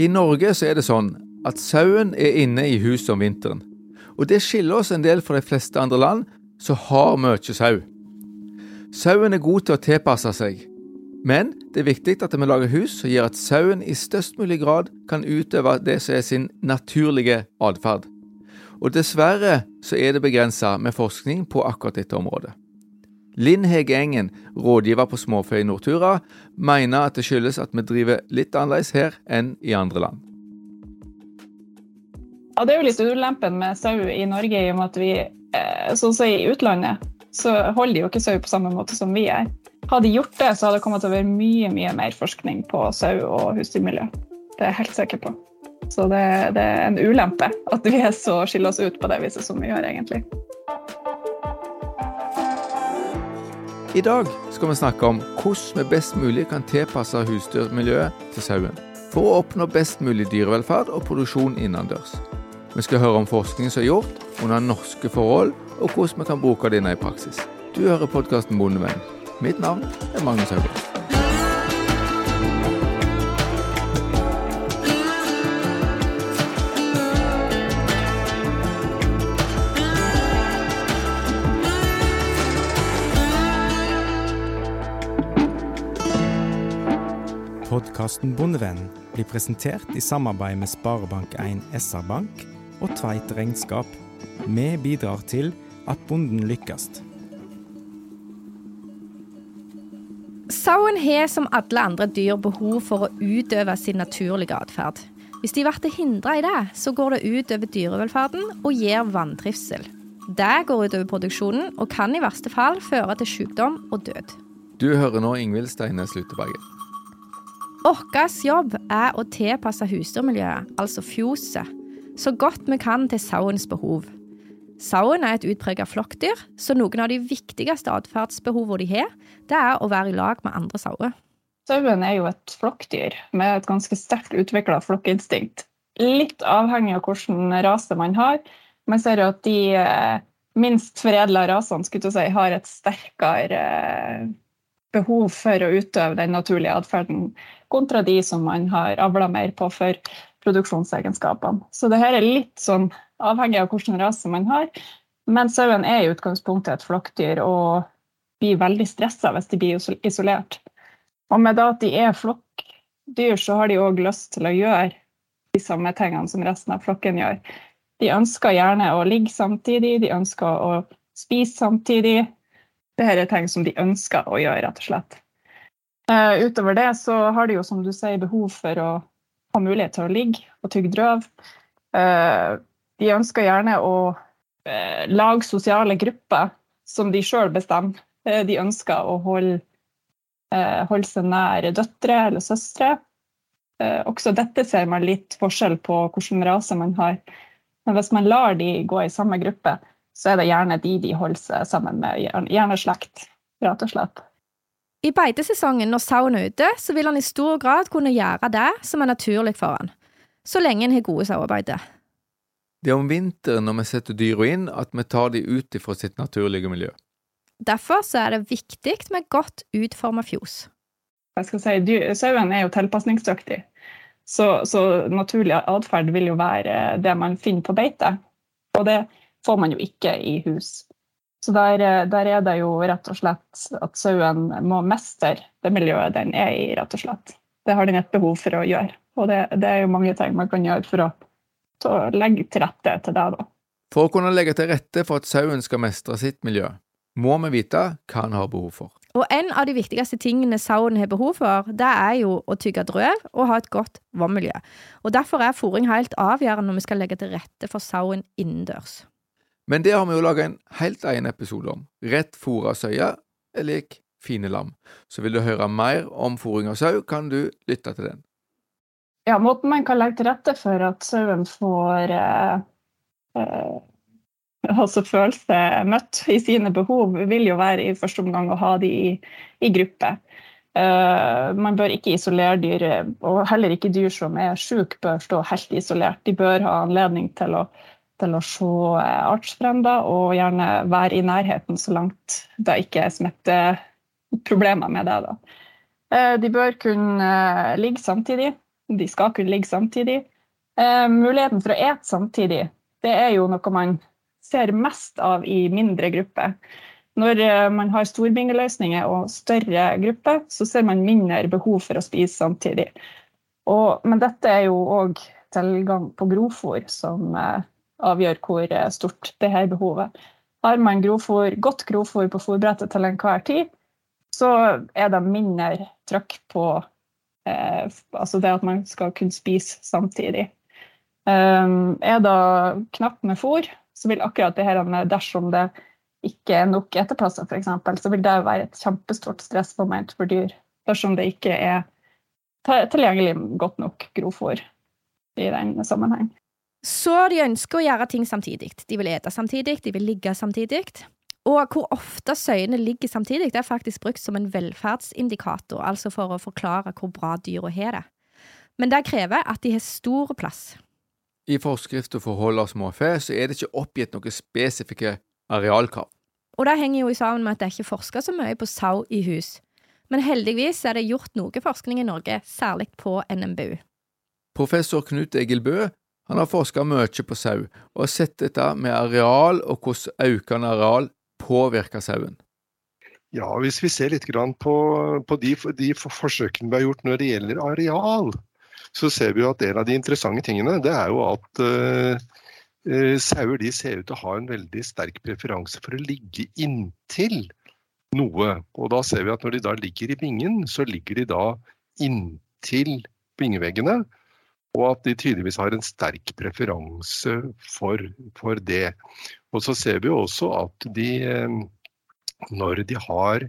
I Norge så er det sånn at sauen er inne i huset om vinteren. Og det skiller oss en del fra de fleste andre land som har mye sau. Sauen er god til å tilpasse seg, men det er viktig at vi lager hus som gjør at sauen i størst mulig grad kan utøve det som er sin naturlige atferd. Og dessverre så er det begrensa med forskning på akkurat dette området. Linn Hege Engen, rådgiver på Småfe i Nortura, mener at det skyldes at vi driver litt annerledes her enn i andre land. Ja, Det er jo litt ulempen med sau i Norge, i og med at vi, eh, sånn som i utlandet, så holder de jo ikke sau på samme måte som vi er. Hadde de gjort det, så hadde det kommet til å være mye mye mer forskning på sau og husdyrmiljø. Det er jeg helt sikker på. Så det, det, er en ulempe at vi er så skiller oss ut på det viset som vi gjør, egentlig. I dag skal vi snakke om hvordan vi best mulig kan tilpasse husdyrmiljøet til sauen, for å oppnå best mulig dyrevelferd og produksjon innendørs. Vi skal høre om forskning som er gjort under norske forhold, og hvordan vi kan bruke denne i praksis. Du hører podkasten Bondevenn. Mitt navn er Magnus Haugland. Podkasten Bondevennen blir presentert i samarbeid med Sparebank1 SR-Bank og Tveit Regnskap. Vi bidrar til at bonden lykkes. Sauen har som alle andre dyr behov for å utøve sin naturlige atferd. Hvis de blir hindra i det, så går det ut over dyrevelferden og gir vanntrivsel. Det går ut over produksjonen og kan i verste fall føre til sykdom og død. Du hører nå Ingvild Steine Sluteberget. Vår jobb er å tilpasse husdyrmiljøet, altså fjoset, så godt vi kan til sauens behov. Sauen er et utpreget flokkdyr, så noen av de viktigste atferdsbehovene de har, det er å være i lag med andre sauer. Sauen er jo et flokkdyr med et ganske sterkt utvikla flokkinstinkt. Litt avhengig av hvilken rase man har. Man ser at de eh, minst foredla rasene si, har et sterkere eh, behov for å utøve den naturlige atferden kontra de som man har avla mer på for produksjonsegenskapene. Så det her er litt sånn avhengig av hvilken rase man har. Men sauen er i utgangspunktet et flokkdyr og blir veldig stressa hvis de blir isolert. Og med at de er flokkdyr, så har de òg lyst til å gjøre de samme tingene som resten av flokken gjør. De ønsker gjerne å ligge samtidig, de ønsker å spise samtidig. Dette er ting som de ønsker å gjøre, rett og slett. Uh, utover det så har de jo, som du sier, behov for å ha mulighet til å ligge og tygge drøv. Uh, de ønsker gjerne å uh, lage sosiale grupper som de sjøl bestemmer. de ønsker å holde, holde, seg nær døtre eller søstre. også dette ser man litt forskjell på hvilken rase man har. Men hvis man lar de gå i samme gruppe, så er det gjerne de de holder seg sammen med, gjerne slekt, rett og slett. I beitesesongen når sauen er ute, så vil han i stor grad kunne gjøre det som er naturlig for han, så lenge en har gode sauebeiter. Det er om vinteren når vi setter dyra inn at vi tar de ut fra sitt naturlige miljø. Derfor så er det viktig med godt utforma fjos. Jeg skal si, Sauen er jo tilpasningsdyktig, så, så naturlig atferd vil jo være det man finner på beite. Og det får man jo ikke i hus. Så der, eh, der, er det jo rett og slett at sauen må mestre det miljøet den er i, rett og slett. Det har den et behov for å gjøre. Og det, det er jo mange ting man kan gjøre for å, å legge til rette til det. da. For å kunne legge til rette for at sauen skal mestre sitt miljø, må vi vite hva han har behov for. Og En av de viktigste tingene sauen har behov for, det er jo å tygge drøv og ha et godt vannmiljø. Og Derfor er fòring helt avgjørende når vi skal legge til rette for sauen innendørs. Men det har vi jo laga en helt egen episode om. Rett fôra søye er lik fine lam. Så vil du høre mer om fôring av sau, kan du lytte til den. Ja, måten man kan legge til rette for at sauen får eh, eh, altså føle seg møtt i sine behov, vil jo være i første omgang å ha de i, i gruppe. Uh, man bør ikke isolere dyr, og heller ikke dyr som er syke, bør stå helt isolert. De bør ha anledning til å til å se artsfrender, og gjerne være i nærheten så langt det ikke er smitteproblemer med det. da. Eh, de bør kunne ligge samtidig. De skal kunne ligge samtidig. Muligheten for å ete samtidig, det er jo noe man ser mest av i mindre grupper. Når man har storbingeløsninger og større grupper, så ser man mindre behov for å spise samtidig. Og, men dette er jo òg tilgang på grovfòr som avgjør hvor stort det her behovet. Har man grovfôr, godt grovfôr på fôrbrettet til enhver tid, så er det mindre trøkk på eh, altså det at man skal kunne spise samtidig. Um, er det knapt med fôr, så vil akkurat det her dersom det ikke er nok eteplasser, f.eks., så vil det være et kjempestort stressmoment for dyr dersom det ikke er tilgjengelig godt nok grovfôr i den sammenheng. Så de ønsker å gjøre ting samtidig. De vil ete samtidig, de vil ligge samtidig. Og hvor ofte søyene ligger samtidig, det er faktisk brukt som en velferdsindikator, altså for å forklare hvor bra dyra har det. Men det krever at de har stor plass. I forskrifter for hold av småfe så er det ikke oppgitt noen spesifikke arealkrav. Og det henger jo sammen med at det er ikke forska så mye på sau i hus. Men heldigvis er det gjort noe forskning i Norge, særlig på NMBU. Professor Knut Egil Bø han har forska mye på sau, og har sett dette med areal og hvordan økende areal påvirker sauen. Ja, Hvis vi ser litt på, på de, de, forsøkene vi har gjort når det gjelder areal, så ser vi at en av de interessante tingene det er jo at uh, sauer de ser ut til å ha en veldig sterk preferanse for å ligge inntil noe. Og da ser vi at når de da ligger i bingen, så ligger de da inntil bingeveggene og at de tydeligvis har en sterk preferanse for, for det. Og så ser vi også at de, eh, når de har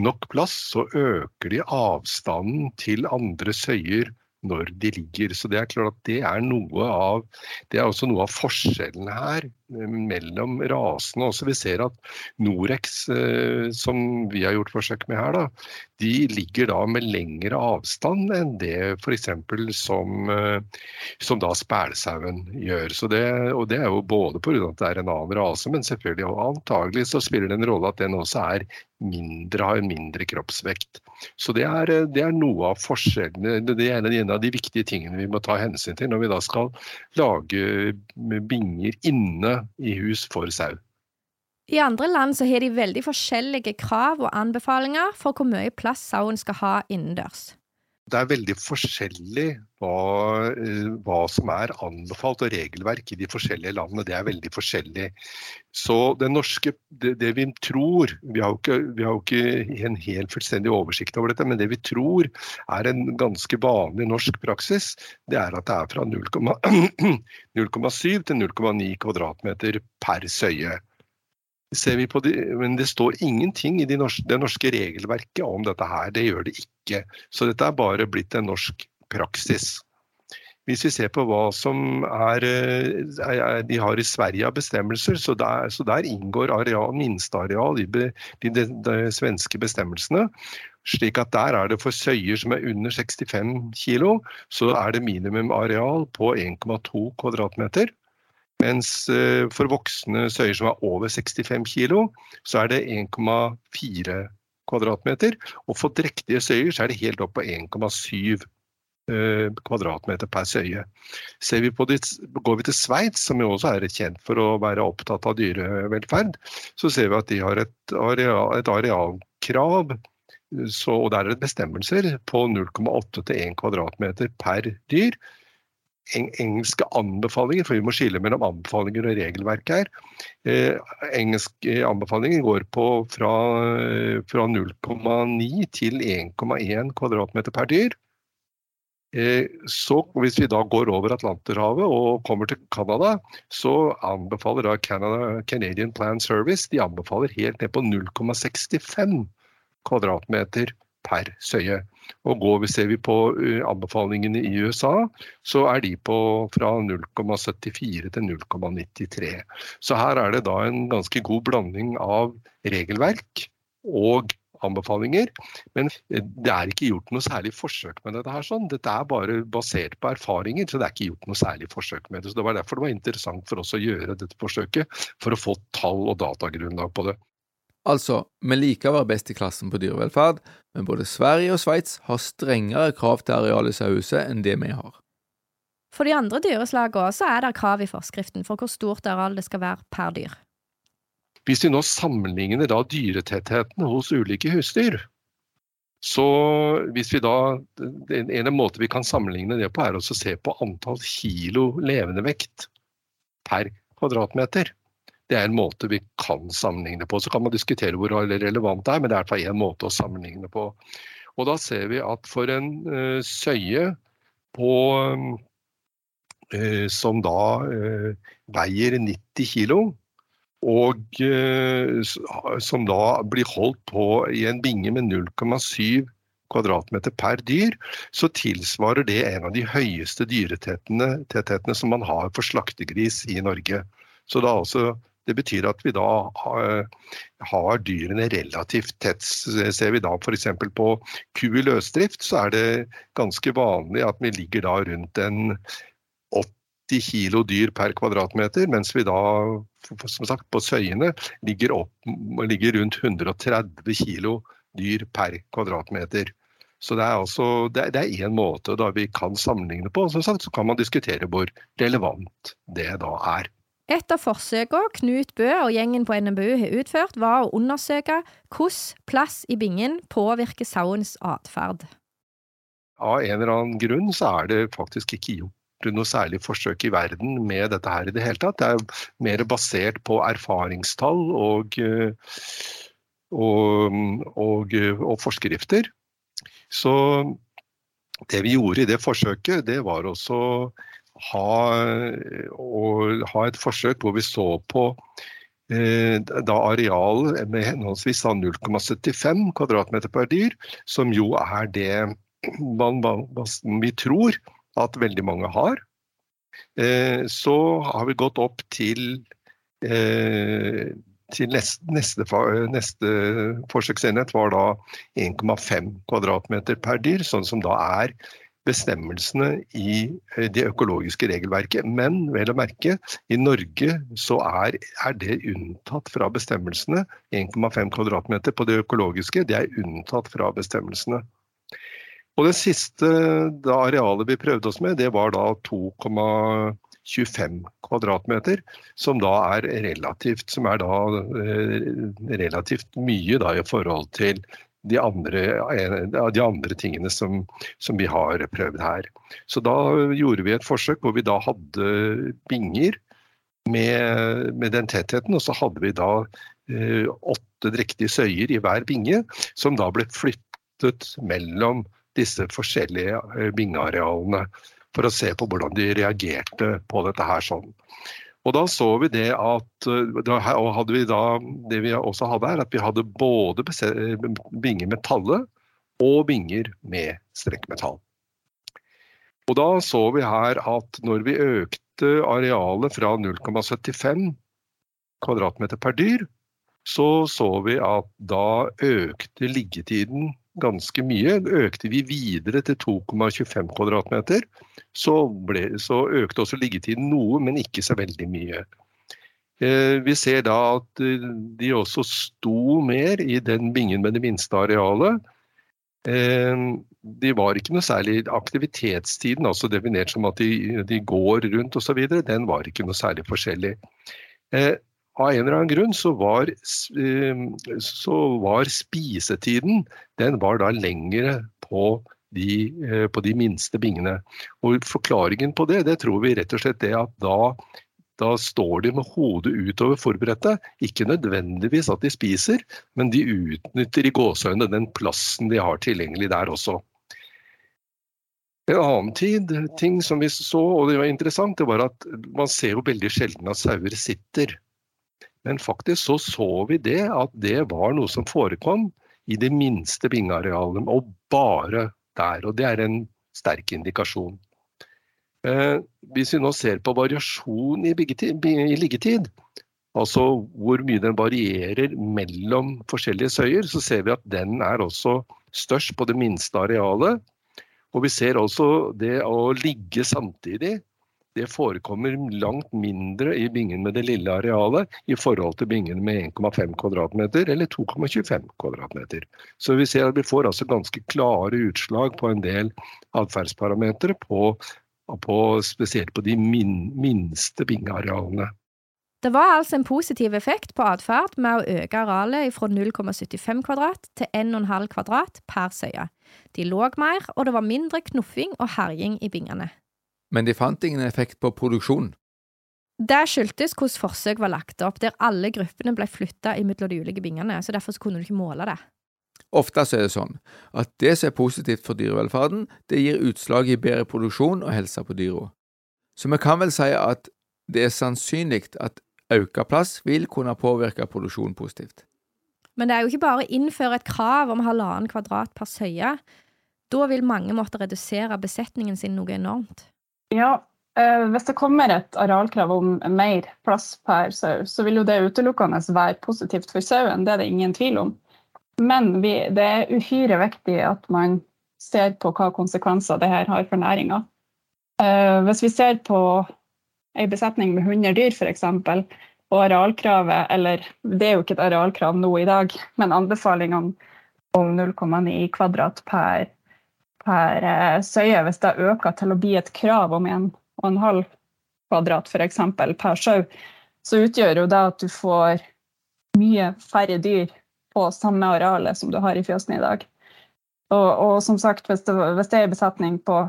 nok plass, så øker de avstanden til andre søyer når de ligger. Så det er klart at det er noe av det er også noe av forskjellen her mellom rasene. Også vi ser at Norex, eh, som vi har gjort forsøk med her, da, de ligger da med lengre avstand enn det f.eks. Som, eh, som da spælsauen gjør. Så det, og det er jo både pga. at det er en annen rase, men selvfølgelig og antagelig så spiller det en rolle at den også er mindre, har en mindre kroppsvekt. Så det er, det er noe av forskjellene. Det er en av de viktige tingene vi må ta hensyn til når vi da skal lage binger inne i hus for sau. I andre land så har de veldig forskjellige krav og anbefalinger for hvor mye plass sauen skal ha innendørs. Det er veldig forskjellig hva, eh, hva, som er anbefalt og regelverk i de forskjellige landene. Det er veldig forskjellig. Så det norske, det, det vi tror vi har, ikke, vi har, jo ikke, en helt fullstendig oversikt over dette, men det vi tror er en ganske vanlig norsk praksis, det er at det er fra 0,7 til 0,9 kvadratmeter per søye de, men det står ingenting i de norske, det norske regelverket om dette her. Det gjør det ikke. Så dette er bare blitt en norsk praksis. Hvis vi ser på hva som er, er de har i Sverige av bestemmelser, så der, så der inngår areal, minsteareal i de, de, de, svenske bestemmelsene. Slik at der er det for søyer som er under 65 kg, så er det minimum areal på 1,2 kvadratmeter. Mens eh, for voksne søyer som er over 65 kg, så er det 1,4 kvadratmeter. Og for drektige søyer så er det helt opp på 1,7 eh, kvadratmeter per søye. Vi det, går vi til Sveits, som jo også er kjent for å være opptatt av dyrevelferd, så ser vi at de har et, areal, et arealkrav. Så, og der er det bestemmelser på 0,8 til 1 kvadratmeter per dyr engelske anbefalinger, for vi må skille mellom anbefalinger og regelverk her. Eh, engelske anbefalinger går på fra, fra 0,9 til 1,1 kvadratmeter per dyr. Eh, så hvis vi da går over Atlanterhavet og kommer til Canada, så anbefaler da Canada, Canadian Plan Service de anbefaler helt ned på 0,65 kvadratmeter per søye. Og går, Ser vi på eh, anbefalingene i USA, så er de på fra 0,74 til 0,93. Så her er det da en ganske god blanding av regelverk og anbefalinger. Men eh, det er ikke gjort noe særlig forsøk med dette. her sånn. Dette er bare basert på erfaringer, så det er ikke gjort noe særlig forsøk med det. Så Det var derfor det var interessant for oss å gjøre dette forsøket, for å få tall og datagrunnlag på det. Altså, vi liker å være best i klassen på dyrevelferd, men både Sverige og Sveits har strengere krav til areal i sauehuset enn det vi har. For de andre dyreslagene så er det krav i forskriften for hvor stort areal det skal være per dyr. Hvis vi nå sammenligner da dyretettheten hos ulike husdyr, så hvis vi da, En ene måte vi kan sammenligne det på, er å se på antall kilo levende vekt per kvadratmeter. Det er en måte vi kan sammenligne på. Så kan man diskutere hvor relevant det er, men det er i hvert fall én måte å sammenligne på. Og da ser vi at for en uh, søye på, uh, som da uh, veier 90 kg, og som da blir holdt på i en binge med 0,7 kvadratmeter per dyr, så tilsvarer det en av de høyeste dyretethetene som man har for slaktegris i Norge. Så da altså det betyr at vi da har, har dyrene relativt tett. Ser vi da f.eks. på ku i løsdrift, så er det ganske vanlig at vi ligger da rundt en 80 kilo dyr per kvadratmeter, mens vi da som sagt på søyene ligger, opp, ligger rundt 130 kilo dyr per kvadratmeter. Så det er altså det er én måte da vi kan sammenligne på. Som så kan man diskutere hvor relevant det da er. Et av forsøkene Knut Bø og gjengen på NMBU har utført, var å undersøke hvordan plass i bingen påvirker sauens atferd. Av en eller annen grunn så er det faktisk ikke gjort noe særlig forsøk i verden med dette her i det hele tatt. Det er mer basert på erfaringstall og, og, og, og forskrifter. Så det vi gjorde i det forsøket, det var også ha, ha et forsøk hvor vi så på eh, da areal med henholdsvis 0,75 kvadratmeter per dyr, som jo er det man, vi tror at veldig mange har. Eh, så har vi gått opp til, eh, til neste, neste, neste forsøksenhet var da 1,5 kvadratmeter per dyr, sånn som da er bestemmelsene i eh, det økologiske regelverket. Men vel å merke, i Norge så er, er det unntatt fra bestemmelsene. 1,5 kvadratmeter på det økologiske, det er unntatt fra bestemmelsene. Og det siste arealet vi prøvde oss med, det var da 2,25 kvadratmeter, som da er relativt, som er da eh, relativt mye da, i forhold til de andre, de andre tingene som, som, vi har prøvd her. Så da gjorde vi et forsøk hvor vi da hadde binger med, med den tettheten, og så hadde vi da eh, åtte drektige søyer i hver binge, som da ble flyttet mellom disse forskjellige eh, bingearealene. For å se på hvordan de reagerte på dette her sånn. Og da så vi det at eh, og hadde vi da, Det vi også hadde, her, at vi hadde både binger med talle og binger med strekkmetall. Og da så vi her at når vi økte arealet fra 0,75 kvadratmeter per dyr, så så vi at da økte liggetiden ganske mye. Økte vi videre til 2,25 kvadratmeter, så, så, økte også liggetiden noe, men ikke så veldig mye. Eh, vi ser da at eh, de også sto mer i den bingen med det minste arealet. Eh, de var ikke noe særlig Aktivitetstiden, altså definert som at de, de går rundt osv., den var ikke noe særlig forskjellig av en eller annen grunn så var, eh, så var spisetiden den var da lengre på de, eh, på de, minste bingene. Og Forklaringen på det det tror vi rett og slett er at da, da står de med hodet utover forberedte. Ikke nødvendigvis at de spiser, men de utnytter i gåseøynene den plassen de har tilgjengelig der også. En annen tid, ting som vi så, og det var interessant, det var at man ser jo veldig sjelden at sauer sitter. Men faktisk så så vi det, at det var noe som forekom i de minste bingearealene, og bare der. Og det er en sterk indikasjon. Eh, hvis vi nå ser på variasjon i, i liggetid, altså hvor mye den varierer mellom forskjellige søyer, så ser vi at den er også størst på det minste arealet. Og vi ser også det å ligge samtidig det forekommer langt mindre i bingen med det lille arealet i forhold til bingen med 1,5 kvadratmeter eller 2,25 kvadratmeter. Så vi ser at vi får altså ganske klare utslag på en del atferdsparametere, spesielt på de min, minste bingearealene. Det var altså en positiv effekt på atferd med å øke arealet fra 0,75 kvadrat til 1,5 kvadrat per søye. De lå mer, og det var mindre knuffing og herjing i bingene. Men de fant ingen effekt på produksjon. Det skyldtes hvordan forsøk var lagt opp, der alle gruppene ble flytta mellom de ulike bingene, så derfor kunne du ikke måle det. Ofte er det sånn at det som er positivt for dyrevelferden, det gir utslag i bedre produksjon og helse på dyra. Så vi kan vel si at det er sannsynlig at økt plass vil kunne påvirke produksjonen positivt. Men det er jo ikke bare å innføre et krav om halvannen kvadrat per søye. Da vil mange måtte redusere besetningen sin noe enormt. Ja, eh, hvis det kommer et arealkrav om mer plass per sau, så vil jo det utelukkende være positivt for sauen, det er det ingen tvil om. Men vi, det er uhyre viktig at man ser på hva konsekvenser det her har for næringa. Eh, hvis vi ser på ei besetning med 100 dyr, f.eks., og arealkravet, eller det er jo ikke et arealkrav nå i dag, men anbefalingene om 0,9 kvadrat per, eh, søye, hvis det øker til å bli et krav om 1,5 kvadrat f.eks. per sau, så utgjør jo det at du får mye færre dyr på samme arealet som du har i fjøsene i dag. Og, og som sagt, hvis det, hvis det er en besetning på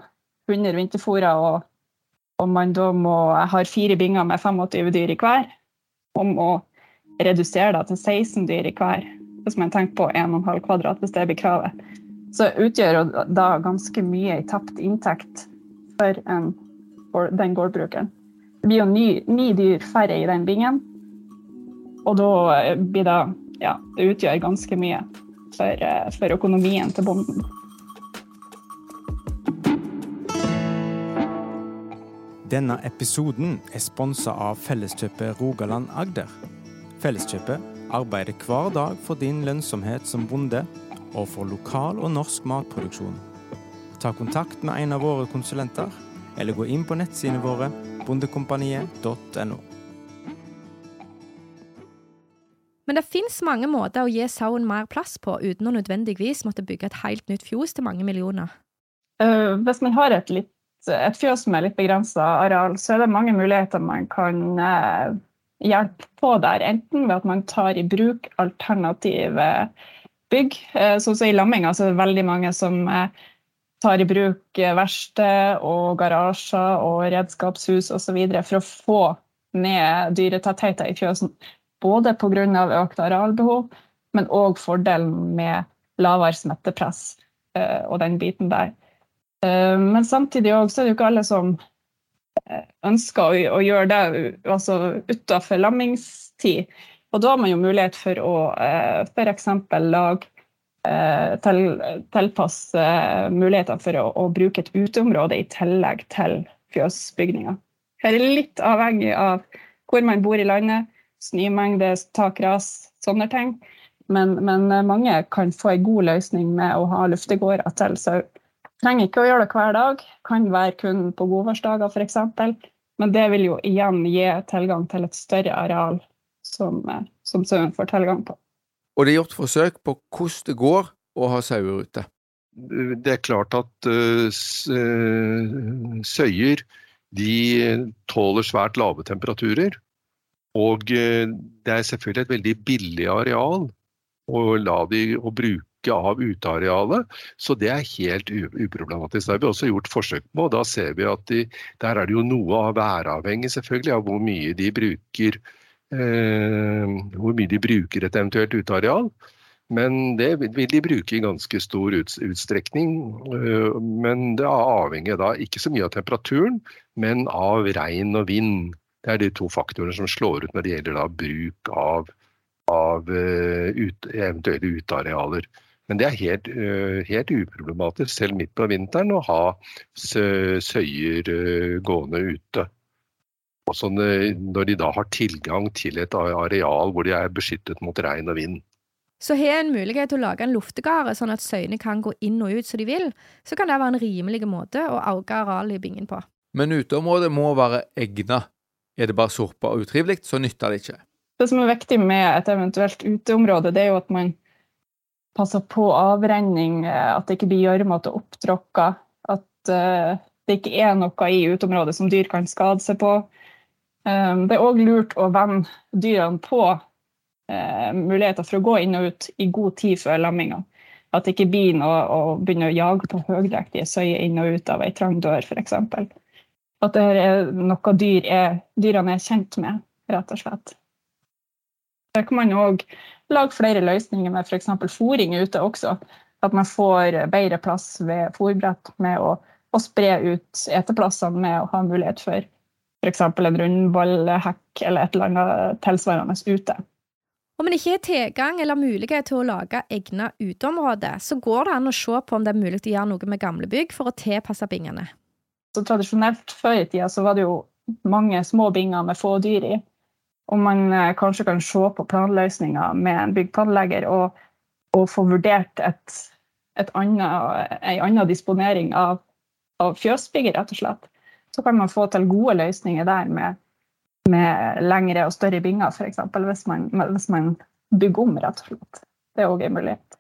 100 vinterfôrer og og man da må har fire binger med 25 dyr i hver, om å redusere det til 16 dyr i hver, hvis man tenker på 1,5 kvadrat, hvis det blir kravet, så utgjør da ganske mye i tapt inntekt for en, den gårdbrukeren. Det blir jo ni, ni, dyr færre i den bingen, og da blir det Ja, det utgjør ganske mye for, for økonomien til bonden. Denne episoden er sponsa av Felleskjøpet Rogaland Agder. Felleskjøpet arbeider hver dag for din lønnsomhet som bonde, og for lokal og norsk matproduksjon. Ta kontakt med en av våre konsulenter, eller gå inn på nettsidene våre bondekompaniet.no. Men det fins mange måter å gi sauen mer plass på, uten å nødvendigvis måtte bygge et helt nytt fjos til mange millioner. Uh, hvis man har et litt et fjøs med litt begrensa areal, så er det mange muligheter man kan uh, hjelpe på der. Enten ved at man tar i bruk alternative bygg. Eh, sånn som I Lamminga så er det veldig mange som eh, tar i bruk verksted og garasjer og redskapshus osv. for å få ned dyretettheten i fjøsen. Både pga. økt arealbehov, men òg fordelen med lavere smittepress og den biten der. Eh, men samtidig også, er det jo ikke alle som eh, ønsker å gjøre det altså utafor lammingstid. Og da har man jo mulighet for å eh, f.eks. lage til, tilpasse muligheter for å, å, bruke et uteområde i tillegg til fjøsbygninga. Her er litt avhengig av hvor man bor i landet, snømengde, takras, sånne ting. Men, men, mange kan få en god løsning med å ha luftegårder til sau. Trenger ikke å gjøre det hver dag, kan være kun på godværsdager f.eks. Men det vil jo igjen gi tilgang til et større areal som, eh, som sauen får tilgang på. Og det er gjort forsøk på hvordan det går å ha sauer ute? Det er klart at uh, søyer de tåler svært lave temperaturer. Og uh, det er selvfølgelig et veldig billig areal å la de å bruke av utearealet. Så det er helt uproblematisk. Det har vi også gjort forsøk på. og Da ser vi at de, der er det jo noe av væravhengig selvfølgelig av hvor mye de bruker eh, hvor mye de bruker et eventuelt uteareal. Men det vil de bruke i ganske stor utstrekning. Eh, men det avhenger da ikke så mye av temperaturen, men av regn og vind. Det er de to faktorene som slår ut når det gjelder bruk av, av uh, ut, eventuelle utearealer. Men det er helt, eh, helt, uproblematisk, selv midt på vinteren, å ha søyer eh, gående ute. Også når de da har tilgang til et areal hvor de er beskyttet mot regn og vind. Så har en mulighet til å lage en luftegare, sånn at søyene kan gå inn og ut som de vil, så kan det være en rimelig måte å øke arealet i bingen på. Men uteområdet må være egnet. Er det bare sorpa og utrivelig, så nytter det ikke. Det som er viktig med et eventuelt uteområde, det er jo at man passer på avrenning, eh, at det ikke blir gjørmete og opptråkka. At uh, det ikke er noe i uteområdet som dyr kan skade seg på. Um, det er òg lurt å vende dyrene på uh, muligheter for å gå inn og ut i god tid før lamminga. At det ikke blir noe å begynne å jage på høydrektige søyer inn og ut av ei trang dør, f.eks. At det er noe dyr er, dyrene er kjent med, rett og slett. Der kan man òg lage flere løsninger med f.eks. fôring ute også. At man får bedre plass ved fôrbrett med å, å spre ut eteplassene med å ha mulighet for f.eks. en rundballhekk eller et eller annet tilsvarende ute. Om en ikke har tilgang eller mulighet til å lage egnet uteområder, så går det an å se på om det er mulig å gjøre noe med gamle bygg for å tilpasse bingene. Så tradisjonelt før i tida så var det jo mange små binger med få dyr i. Og man eh, kanskje kan se på planløsninger med en byggplanlegger og, og få vurdert et, et annet, en annen disponering av, av fjøsbygget, rett og slett. Så kan man få til gode løsninger der med med lengre og større binger, f.eks. Hvis, man, hvis man bygger om, rett og slett. Det er òg en mulighet.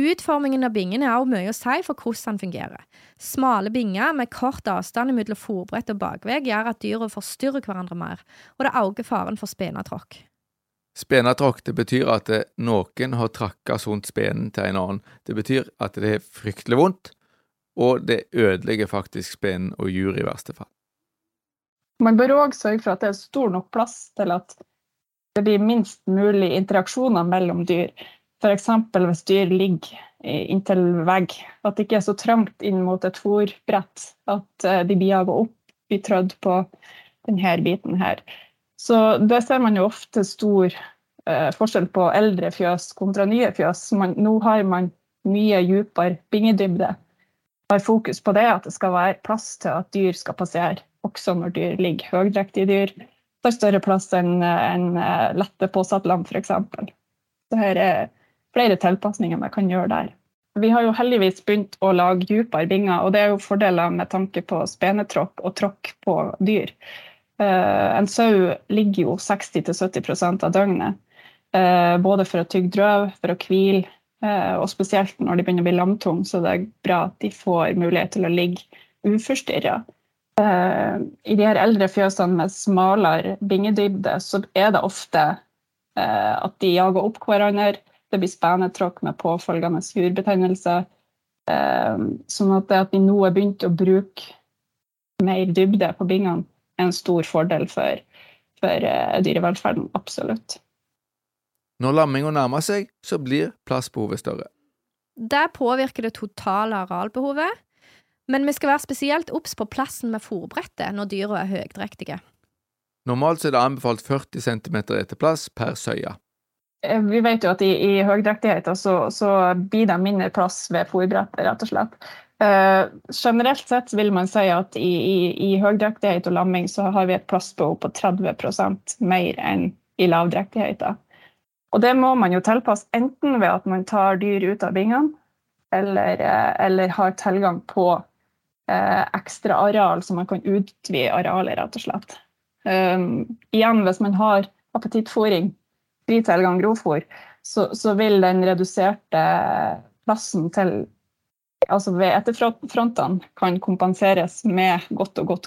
Utformingen av bingen har også mye å si for hvordan den fungerer. Smale binger med kort avstand mellom fòrbrett og bakvegg gjør at dyra forstyrrer hverandre mer, og det øker faren for spenatråkk. Spenatråkk det betyr at noen har trakka sunt spenen til en annen. Det betyr at det er fryktelig vondt, og det ødelegger faktisk spenen og jur i verste fall. Man bør òg sørge for at det er stor nok plass til at det blir minst mulig interaksjoner mellom dyr. F.eks. hvis dyr ligger inntil vegg. At det ikke er så trangt inn mot et fòrbrett at eh, de blir jaga opp, blir trødd på denne biten her. Så det ser man jo ofte stor eh, forskjell på eldre fjøs kontra nye fjøs. Man, nå har man mye dypere bingedybde. Har fokus på det, at det skal være plass til at dyr skal passere også når dyr ligger. Høydrektige dyr tar større plass enn en eh, lette påsatt lam, f.eks. Så her er flere tilpasninger man kan gjøre der. Vi har jo heldigvis begynt å lage dypere binger, og det er jo fordeler med tanke på spenetråkk og tråkk på dyr. Eh, en sau ligger jo 60-70% av døgnet, eh, både for å tygge drøv, for å hvile, og spesielt når de begynner å bli lamtung, så det er bra at de får mulighet til å ligge uforstyrra. Uh, I de her eldre fjøsene med smalere bingedybde, så er det ofte uh, at de jager opp hverandre. Det blir spenetråkk med påfølgende jurbetennelse. Sånn at det at vi nå har begynt å bruke mer dybde på bingene, er en stor fordel for, for dyrevelferden. Absolutt. Når lamminga nærmer seg, så blir plassbehovet større. Det påvirker det totale arealbehovet, men vi skal være spesielt obs på plassen med fòrbrettet når dyra er høydrektige. Normalt er det anbefalt 40 cm eteplass per søye. Eh, vi vet jo at i, i høydrektigheter så, så, blir det mindre plass ved fòrbrettet, rett og slett. Uh, generelt sett vil man si at i, i, i høydrektighet og lamming så har vi et plassbehov på 30% mer enn i lavdrektigheter. Og det må man jo tilpasse enten ved at man tar dyr ut av bingene, eller, eh, eller har tilgang på eh, ekstra areal, så man kan utvide arealet, rett og slett. Um, igjen, hvis man har appetittfòring, fri tilgang grovfòr, så, så, vil den reduserte plassen til Altså ved etterfrontene kan kompenseres med godt og, godt,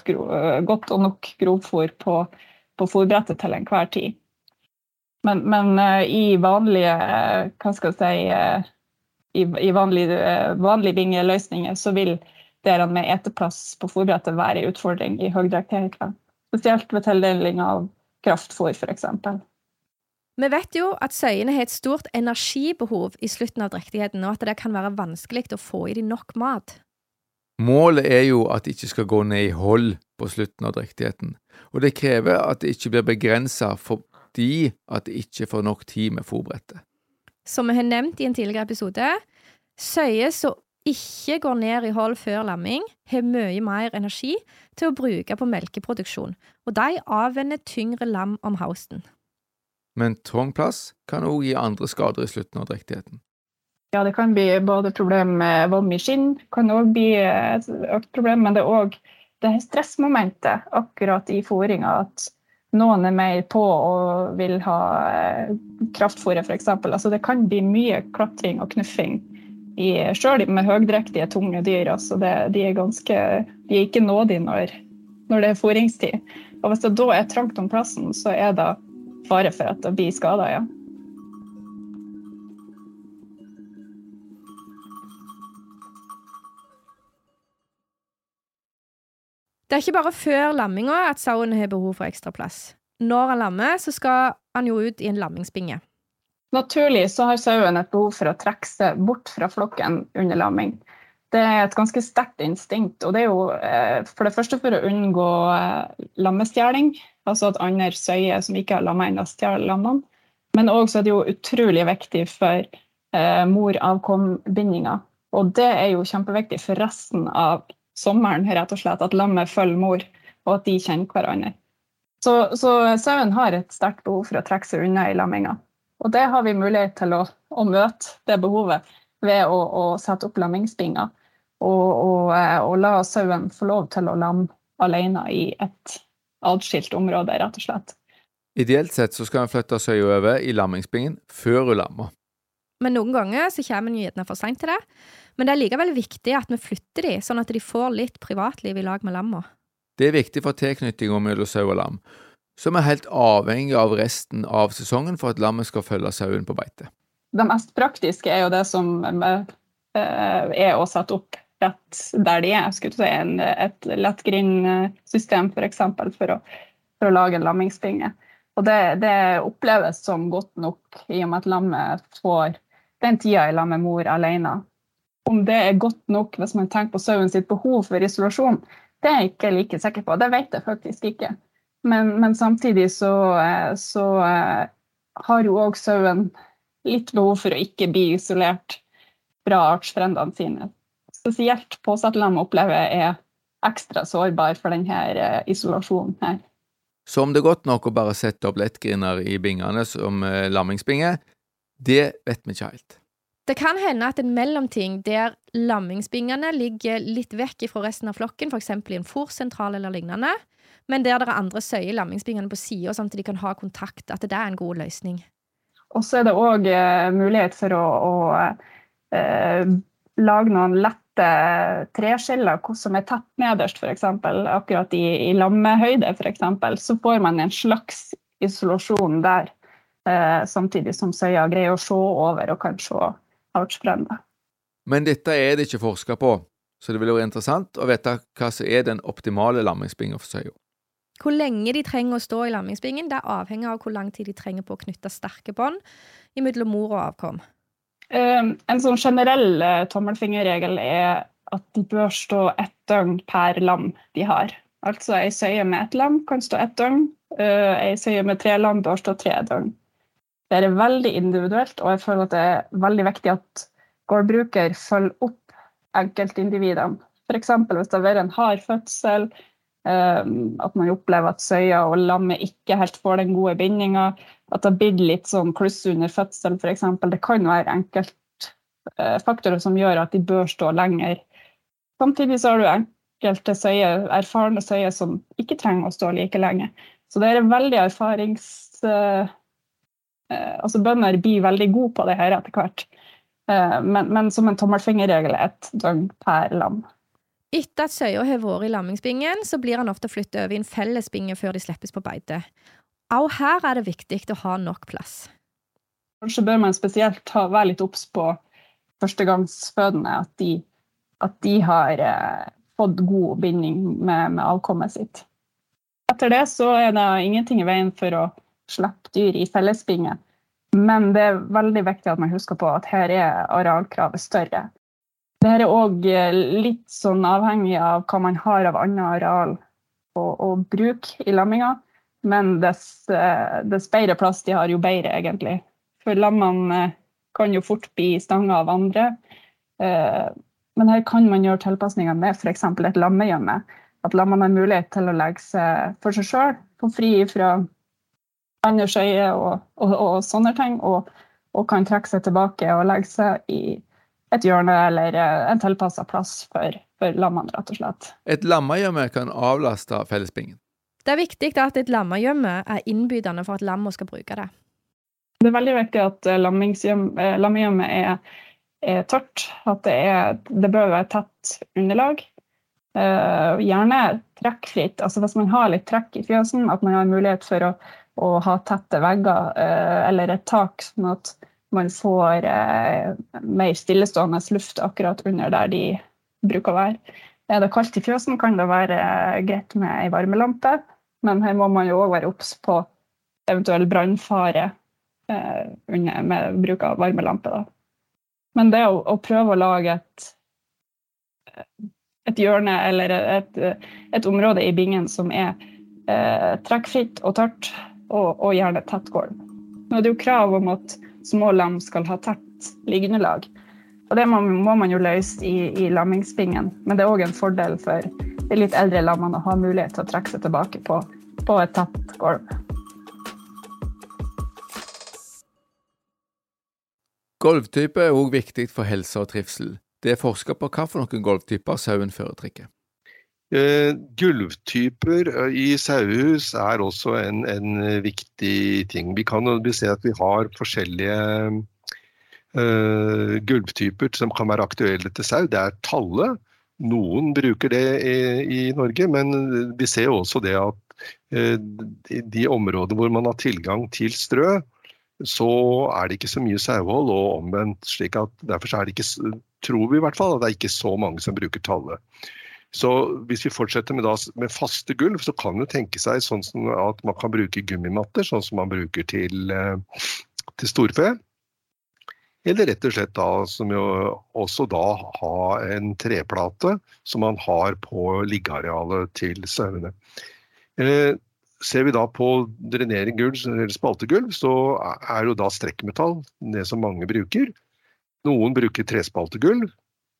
godt og nok grovfòr på, på fòrbrettet til enhver tid. Men, men uh, i vanlige hva skal jeg si, uh, i, i vanlige, vanlige vingeløsninger så vil det med eteplass på fôrbrettet være en utfordring i høydrektigheter. Spesielt ved tildeling av kraftfôr, f.eks. Vi vet jo at søyene har et stort energibehov i slutten av drektigheten, og at det kan være vanskelig å få i dem nok mat. Målet er jo at det ikke skal gå ned i hold på slutten av drektigheten, og det krever at det ikke blir begrensa fordi at de ikke får nok tid med forberedte. Som vi har nevnt i en tidligere episode, søyer som ikke går ned i hold før lamming, har mye mer energi til å bruke på melkeproduksjon, og de avvenner tyngre lam om høsten. Men trang plass kan òg gi andre skader i slutten av drektigheten. Ja, det kan bli både problem med vom i skinn, kan òg bli et økt problem, men det er òg det stressmomentet akkurat i fôringa. At noen er mer på og vil ha eh, kraftfôret, f.eks. Altså, det kan bli mye klatring og knuffing sjøl med høgdrektige, tunge dyr. Altså det, de, er ganske, de er ikke nådige når, når det er fôringstid. Og hvis det da er trangt om plassen, så er det fare for at det blir skader, ja. Det er ikke bare før lamminga at sauen har behov for ekstra plass. Når han lammer, så skal han jo ut i en lammingsbinge. Naturlig så har sauen et behov for å trekke seg bort fra flokken under lamming. Det er et ganske sterkt instinkt. og det er jo eh, For det første for å unngå eh, lammestjeling, altså at andre søyer som ikke har lamma ennå, stjeler lammene. Men òg er det jo utrolig viktig for eh, mor-avkom-bindinga. Og det er jo kjempeviktig for resten av sommeren, rett og slett, at lammet følger mor, og at de kjenner hverandre. Så, så sauen har et sterkt behov for å trekke seg unna i lamminga. Og det har vi mulighet til å, å møte det behovet ved å, å sette opp lammingsbinger. Og, og, eh, og, la sauen få lov til å lamme alene i et atskilt område, rett og slett. Ideelt sett så skal en flytte søya over i lammingsbingen før hun lammer. Men noen ganger så kommer en gjerne for seint til det. Men det er likevel viktig at vi flytter de, sånn at de får litt privatliv i lag med lamma. Det er viktig for tilknytninga mellom sau og lam som er helt avhengig av resten av sesongen for at lammet skal følge sauen på beite. Det mest praktiske er jo det som eh, er å sette opp rett der de er. Skulle si en, et lettgrindsystem f.eks. For, eksempel, for, å, for å lage en lammingsbinge. Og det, det, oppleves som godt nok i og med at lammet får den tida i lag med mor alene. Om det er godt nok hvis man tenker på sauen sitt behov for isolasjon, det er jeg ikke like sikker på. Det vet jeg faktisk ikke. Men, men samtidig så, eh, så eh, har jo òg sauen litt behov for å ikke bli isolert fra artsfrendene sine. Spesielt påsattlam opplever er ekstra sårbar for denne eh, isolasjonen her. Så om det er godt nok å bare sette opp lettgriner i bingene som lammingsbinge, det vet vi ikke helt. Det kan hende at en mellomting der lammingsbingene ligger litt vekk fra resten av flokken, f.eks. i en fòrsentral eller lignende, men der det er andre søyer lammingsbingene på sida, sånn at de kan ha kontakt, at det er en god løsning. Og så er det òg eh, mulighet for å, å eh, lage noen lette treskiller som er tett nederst, f.eks. Akkurat i, i lammehøyde, f.eks. Så får man en slags isolasjon der, samtidig som søya greier å se over og kan se artsfrender. Men dette er det ikke forska på, så det vil være interessant å vite hva som er den optimale lammingsbinga for søya. Hvor lenge de trenger å stå i lammingsbingen, det avhenger av hvor lang tid de trenger på å knytte sterke bånd mellom mor og avkom. Um, en sånn generell uh, tommelfingerregel er at de bør stå ett døgn per lam de har. Altså ei søye med ett lam kan stå ett døgn, ei søye med tre lam bør stå tre døgn. Det er veldig individuelt, og jeg føler at det er veldig viktig at gårdbruker følger opp enkeltindividene. F.eks. hvis det har vært en hard fødsel, Ehm, at man opplever at søya og lammet ikke helt får den gode bindinga. At det har blitt litt sånn kluss under fødsel, f.eks. Det kan være enkeltfaktorer som gjør at de bør stå lenger. Samtidig så har du enkelte søyer, erfarne søyer som ikke trenger å stå like lenge. Så det er veldig erfarings... Eh, altså Bønder blir veldig gode på det her etter hvert. Eh, men, men som en tommelfingerregel ett døgn per lam. Etter at søya har vært i lammingsbingen, så blir han ofte flyttet over i en fellesbinge før de slippes på beite. Også her er det viktig å ha nok plass. Kanskje bør man spesielt ta, være litt obs på førstegangsfødende, at de, at de har eh, fått god binding med, med, avkommet sitt. Etter det så er det ingenting i veien for å slippe dyr i fellesbinge, men det er veldig viktig at man husker på at her er arealkravet større. Det er òg eh, litt sånn avhengig av hva man har av annet areal å, å bruke i lamminga. Men dess, eh, dess, bedre plass de har, jo bedre, egentlig. For lammene eh, kan jo fort bli stanga av andre. Men her kan man gjøre tilpasninger med f.eks. et lammegjemme. At lammene har mulighet til å legge seg for seg sjøl, få fri fra andre øye og, og, og, sånne ting. Og, og, kan trekke seg tilbake og legge seg i et hjørne eller en tilpassa plass for, for lammene, rett og slett. Et lammegjemme kan avlaste fellesbingen. Det er viktig at et lammegjemme er innbydende for at lammene skal bruke det. Det er veldig viktig at lammegjemmet er, er tørt. At det, er, det bør være tett underlag. Uh, gjerne trekkfritt. Altså hvis man har litt trekk i fjøsen, at man har mulighet for å, å ha tette vegger uh, eller et tak, sånn at man får uh, mer stillestående luft akkurat under der de bruker å være. Er det kaldt i fjøsen, kan det være greit med ei varmelampe. Men her må man jo òg være obs på eventuell brannfare eh, med bruk av varmelampe. Da. Men det å, å, prøve å lage et, et hjørne eller et, et, område i bingen som er eh, trekkfritt og tørt, og, og, gjerne tett gulv. Nå er det jo krav om at små lam skal ha tett liggeunderlag. Og det må, må, man jo løse i, i lammingsbingen, men det er òg en fordel for de litt eldre lammene å ha mulighet til å trekke seg tilbake på, på et tett gulv. Gulvtype er òg viktig for helse og trivsel. Det er forska på hvilke gulvtyper sauen foretrekker. Eh, gulvtyper eh, i sauehus er også en, en, viktig ting. Vi kan se at vi har forskjellige uh, gulvtyper som kan være aktuelle til sau. Det er talle. Noen bruker det i, i Norge, men vi ser også det at uh, de områdene hvor man har tilgang til strø, så er det ikke så mye sauehold, og omvendt. slik at Derfor er det ikke, tror vi i hvert fall at det er ikke så mange som bruker tallet. Så hvis vi fortsetter med, da, med, faste gulv, så kan det tenke seg sånn at man kan bruke gummimatter, sånn som man bruker til, eh, til storfe. Eller rett og slett da, som jo også da ha en treplate som man har på liggearealet til sauene. Eh, Ser vi da på drenering gulv, eller spaltegulv, så er jo da strekkmetall det som mange bruker. Noen bruker trespaltegulv.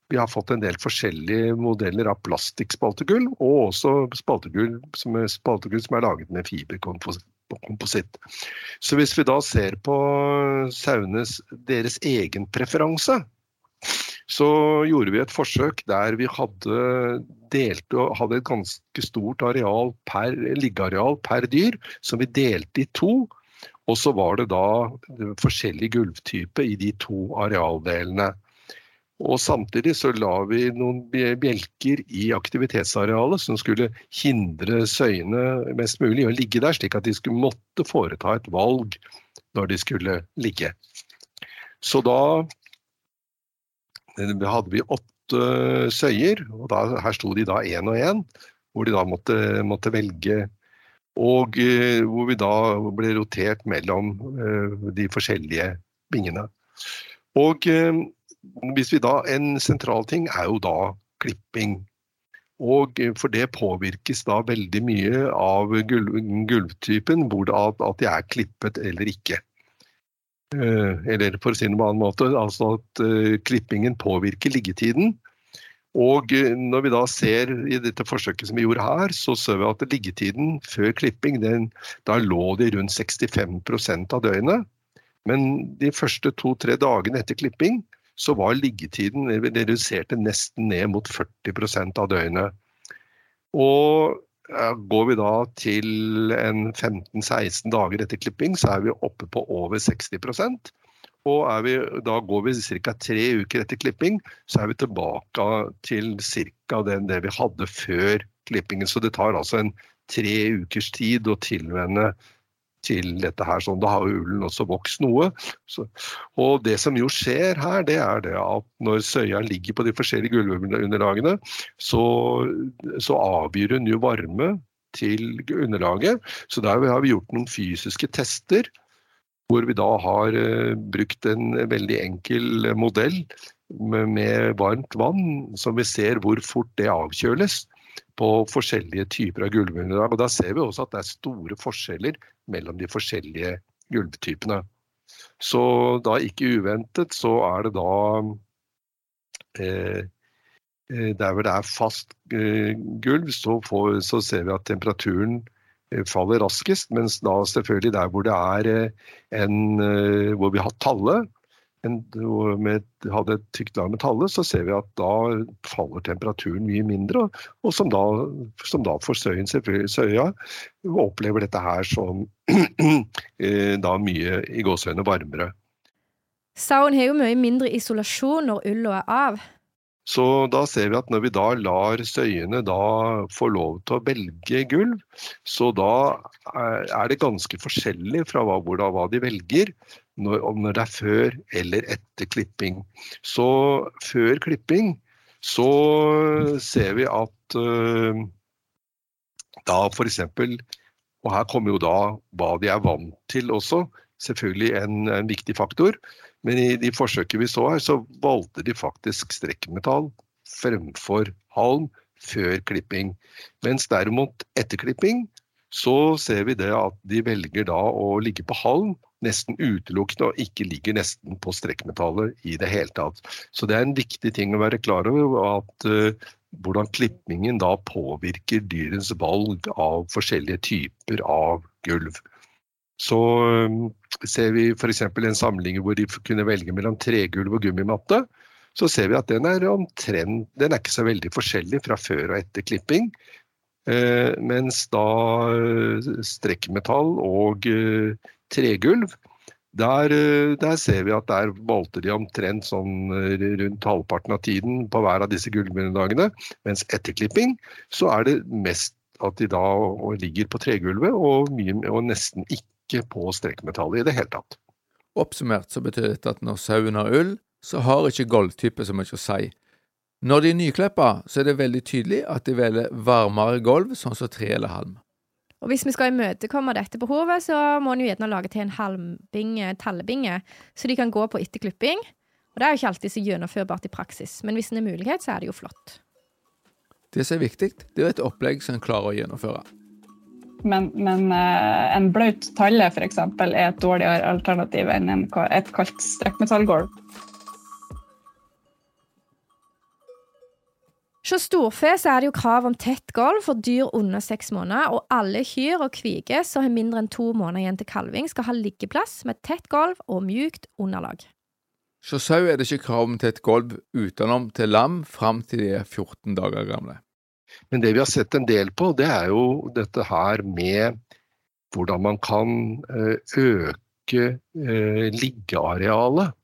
Vi har fått en del forskjellige modeller av plastikkspaltegulv, og også spaltegulv som, er, som er laget med fiberkompositt. Så hvis vi da ser på sauenes deres egen preferanse, så gjorde vi et forsøk der vi hadde delt hadde et ganske stort areal per, liggeareal per dyr, som vi delte i to. Og så var det da forskjellig gulvtype i de to arealdelene. Og Samtidig så la vi noen bjelker i aktivitetsarealet som skulle hindre søyene mest mulig i å ligge der, slik at de skulle måtte foreta et valg når de skulle ligge. Så da hadde vi åtte søyer, og da, her sto de da én og én, hvor de da måtte, måtte velge. Og eh, hvor vi da ble rotert mellom eh, de forskjellige bingene. Og uh, hvis vi da, En sentral ting er jo da klipping. Og For det påvirkes da veldig mye av gulv, gulvtypen, hvor det, at, de er klippet eller ikke. Eh, eller for å si det på en annen måte, altså at uh, klippingen påvirker liggetiden. Og når vi da ser i dette forsøket som vi gjorde her, så ser vi at liggetiden før klipping den, da lå det rundt 65% av døgnet. Men de første to-tre dagene etter klipping så var liggetiden redusert nesten ned mot 40% av døgnet. Og Går vi da til 15-16 dager etter klipping, så er vi oppe på over 60% og vi, da går vi ca. tre uker etter klipping, så er vi tilbake til ca. det, vi hadde før klippingen. Så det tar altså en tre ukers tid å tilvenne til dette her. Sånn, da har jo ullen også vokst noe. Så, og det som jo skjer her, det er det at når søya ligger på de forskjellige gulvunderlagene, så, så avgir hun jo varme til underlaget. Så der har vi gjort noen fysiske tester. Hvor vi da har uh, brukt en veldig enkel modell med varmt vann, som vi ser hvor fort det avkjøles på forskjellige typer av gulvunderlag. Og Da ser vi også at det er store forskjeller mellom de forskjellige gulvtypene. Så da ikke uventet, så er det da eh, eh Der hvor det er fast eh, gulv, så, får, så, ser vi at temperaturen eh, faller raskest. Mens da selvfølgelig der hvor det er eh, en Hvor vi har talle, en, med, hadde et tykt lag med tallet, så ser vi at da faller temperaturen mye mindre. Og, som, da, som da for søyen Søya opplever dette her som eh, da mye i gåseøynene varmere. Sauen har jo mye mindre isolasjon når ulla er av. Så da ser vi at når vi da lar søyene da få lov til å velge gulv, så da er det ganske forskjellig fra hva, hva de velger, når, om det er før eller etter klipping. Så før klipping så ser vi at uh, da f.eks. Og her kommer jo da hva de er vant til også, selvfølgelig en, en viktig faktor. Men i de forsøkene vi så her, så valgte de faktisk strekkmetall fremfor halm før klipping. Mens derimot etter klipping så ser vi det at de velger da å ligge på halm nesten utelukkende, og ikke ligger nesten på strekkmetallet i det hele tatt. Så det er en viktig ting å være klar over at uh, hvordan klippingen da påvirker dyrens valg av forskjellige typer av gulv. Så um, ser vi f.eks. en samling hvor de kunne velge mellom tregulv og gummimatte. Så ser vi at den er omtrent Den er ikke så veldig forskjellig fra før og etter klipping. Eh, mens da eh, strekkmetall og eh, tregulv der, eh, der, ser vi at der valgte de omtrent sånn eh, rundt halvparten av tiden på hver av disse gullminnedagene. Mens etter klipping så er det mest at de da ligger på tregulvet og, mye, og nesten ikke på strekkmetallet i det hele tatt. Oppsummert så betyr dette at når sauen har ull, så har ikke gulvtype så mye å si. Når de er nyklippa, så er det veldig tydelig at de velger varmere gulv, sånn som tre eller halm. Og Hvis vi skal imøtekomme dette behovet, så må en jo gjerne lage til en halmbinge, tallebinge, så de kan gå på etter klipping. Og Det er jo ikke alltid så gjennomførbart i praksis, men hvis en har mulighet, så er det jo flott. Det som er viktig, det er et opplegg som en klarer å gjennomføre. Men, men uh, en blaut talle eksempel, er et dårligere alternativ enn et kaldt strekkmetallgulv. Hos storfe så er det jo krav om tett gulv for dyr under seks måneder, og alle kyr og kviger som har mindre enn to måneder igjen til kalving, skal ha liggeplass med tett gulv og mjukt underlag. Hos sau er det ikke krav om tett gulv utenom til lam fram til de er 14 dager gamle. Men det vi har sett en del på, det er jo dette her med hvordan man kan eh, øke eh, liggearealet.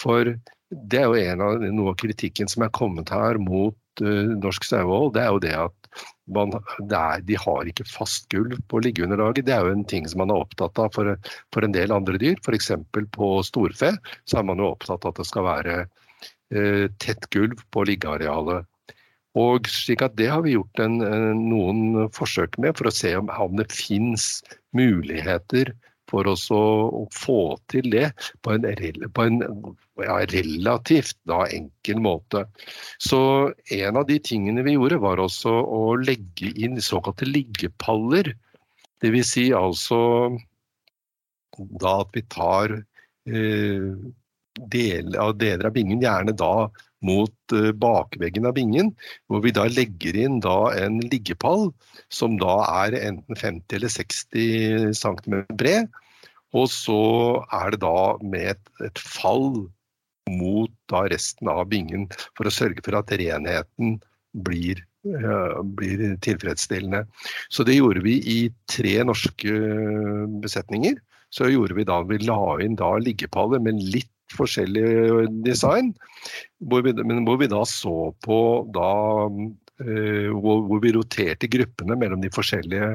For det er jo en av, noe av kritikken som er kommet her mot uh, norsk sauehold. Det er jo det at man, det er, de har ikke fast gulv på liggeunderlaget. Det er jo en ting som man er opptatt av for, for en del andre dyr. F.eks. på storfe så er man jo opptatt av at det skal være uh, tett gulv på liggearealet. Og slik at Det har vi gjort en, noen forsøk med for å se om, om det finnes muligheter for oss å, å, få til det på en, på en ja, relativt da, enkel måte. Så en av de tingene vi gjorde, var også å legge inn såkalte liggepaller. Dvs. Si altså da at vi tar eh, deler av, bingen, gjerne da mot eh, bakveggen av bingen, hvor vi da legger inn da en liggepall som da er enten 50 eller 60 cm bred. Og så er det da med et, et fall mot da resten av bingen for å sørge for at renheten blir, uh, blir tilfredsstillende. Så det gjorde vi i tre norske besetninger. Så gjorde vi da, vi la inn da liggepaller med litt forskjellig design. Hvor vi, men hvor vi da så på da uh, hvor, hvor, vi roterte gruppene mellom de forskjellige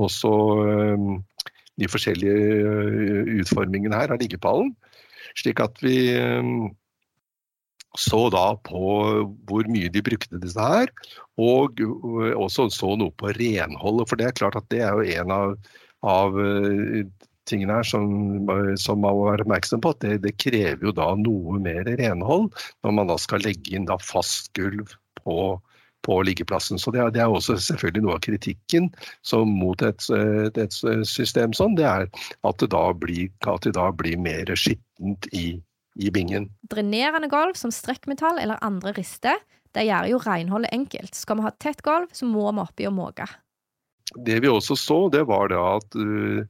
også uh, de forskjellige uh, utformingene her av liggepallen. Slik at vi så da på hvor mye de brukte disse her, og også så noe på renholdet. For det er klart at det er jo en av, av tingene her som, som, man må være oppmerksom på, at det, det, krever jo da noe mer renhold når man da skal legge inn da fast gulv på, på liggeplassen. Så det er, det er, også selvfølgelig noe av kritikken mot et, et, et, system sånn, det er at det da blir, det da blir mer skittent i, i bingen. Drenerende gulv som strekkmetall eller andre rister, det gjør jo renholdet enkelt. Skal vi ha tett gulv, så må vi oppi og måke. Det vi også så, det var da at uh,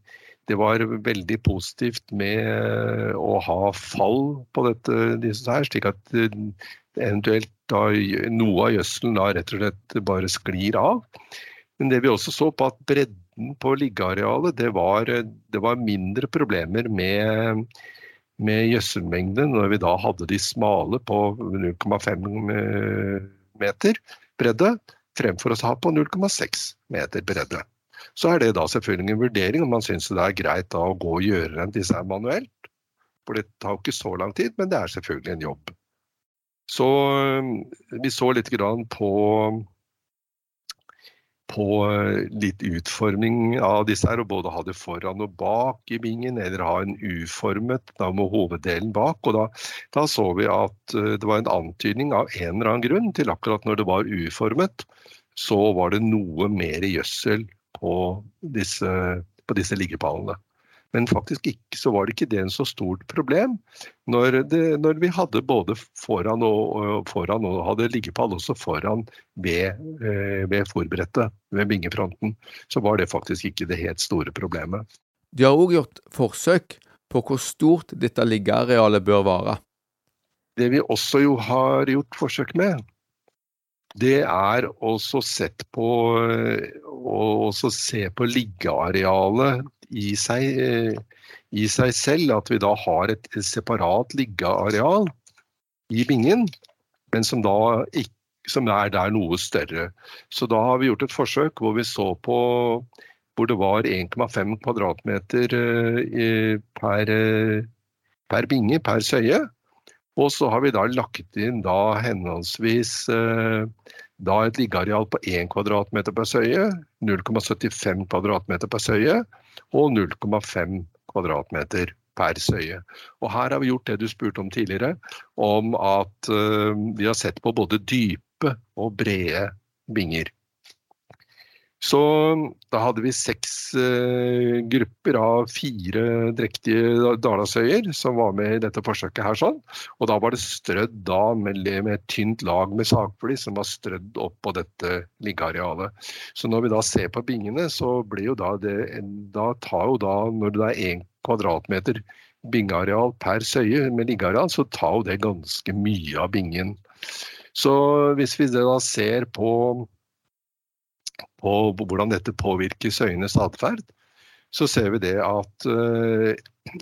det var veldig positivt med å ha fall på dette, disse her, slik at eventuelt da, noe av gjødselen rett og slett bare sklir av. Men det vi også så på at bredden på liggearealet, det var, det var mindre problemer med, med gjødselmengde når vi da hadde de smale på 0,5 meter bredde, fremfor å ha på 0,6 meter bredde. Så er det da selvfølgelig en vurdering om man syns det er greit å gå og gjøre disse her manuelt. For det tar jo ikke så lang tid, men det er selvfølgelig en jobb. Så vi så litt grann på, på litt utforming av disse her, og både ha det foran og bak i bingen, eller ha en uformet da med hoveddelen bak. og da, da, så vi at det var en antydning av en eller annen grunn til akkurat når det var uformet, så var det noe mer gjødsel på disse, på disse liggepallene. Men faktisk ikke, så var det ikke det en så stort problem når, det, når vi hadde både foran og, foran og hadde liggepall også foran ved, eh, ved fòrbrettet, ved bingefronten. Så var det faktisk ikke det helt store problemet. De har òg gjort forsøk på hvor stort dette liggearealet bør være. Det vi også jo har gjort forsøk med, det er også sett på å se på liggearealet i seg, i seg, selv. At vi da har et separat liggeareal i bingen, men som da ikke som er der noe større. Så da har vi gjort et forsøk hvor vi så på hvor det var 1,5 kvadratmeter eh, per, per binge, per søye. Og så har vi da lagt inn da henholdsvis eh, da et liggeareal på 1 kvm per søye, 0,75 kvm per søye og 0,5 kvm per søye. Og her har vi gjort det du spurte om tidligere, om at uh, vi har sett på både dype og brede binger. Så da hadde vi seks eh, grupper av fire drektige dalasøyer som var med i dette forsøket. her sånn. Og da var det strødd da med, med et tynt lag med sagfly som var strødd opp på dette liggearealet. Så når vi da ser på bingene, så blir jo da det Da tar jo da, når det er én kvadratmeter bingeareal per søye med liggeareal, så tar jo det ganske mye av bingen. Så hvis vi da ser på på hvordan dette påvirker søyenes atferd, så ser vi det at uh,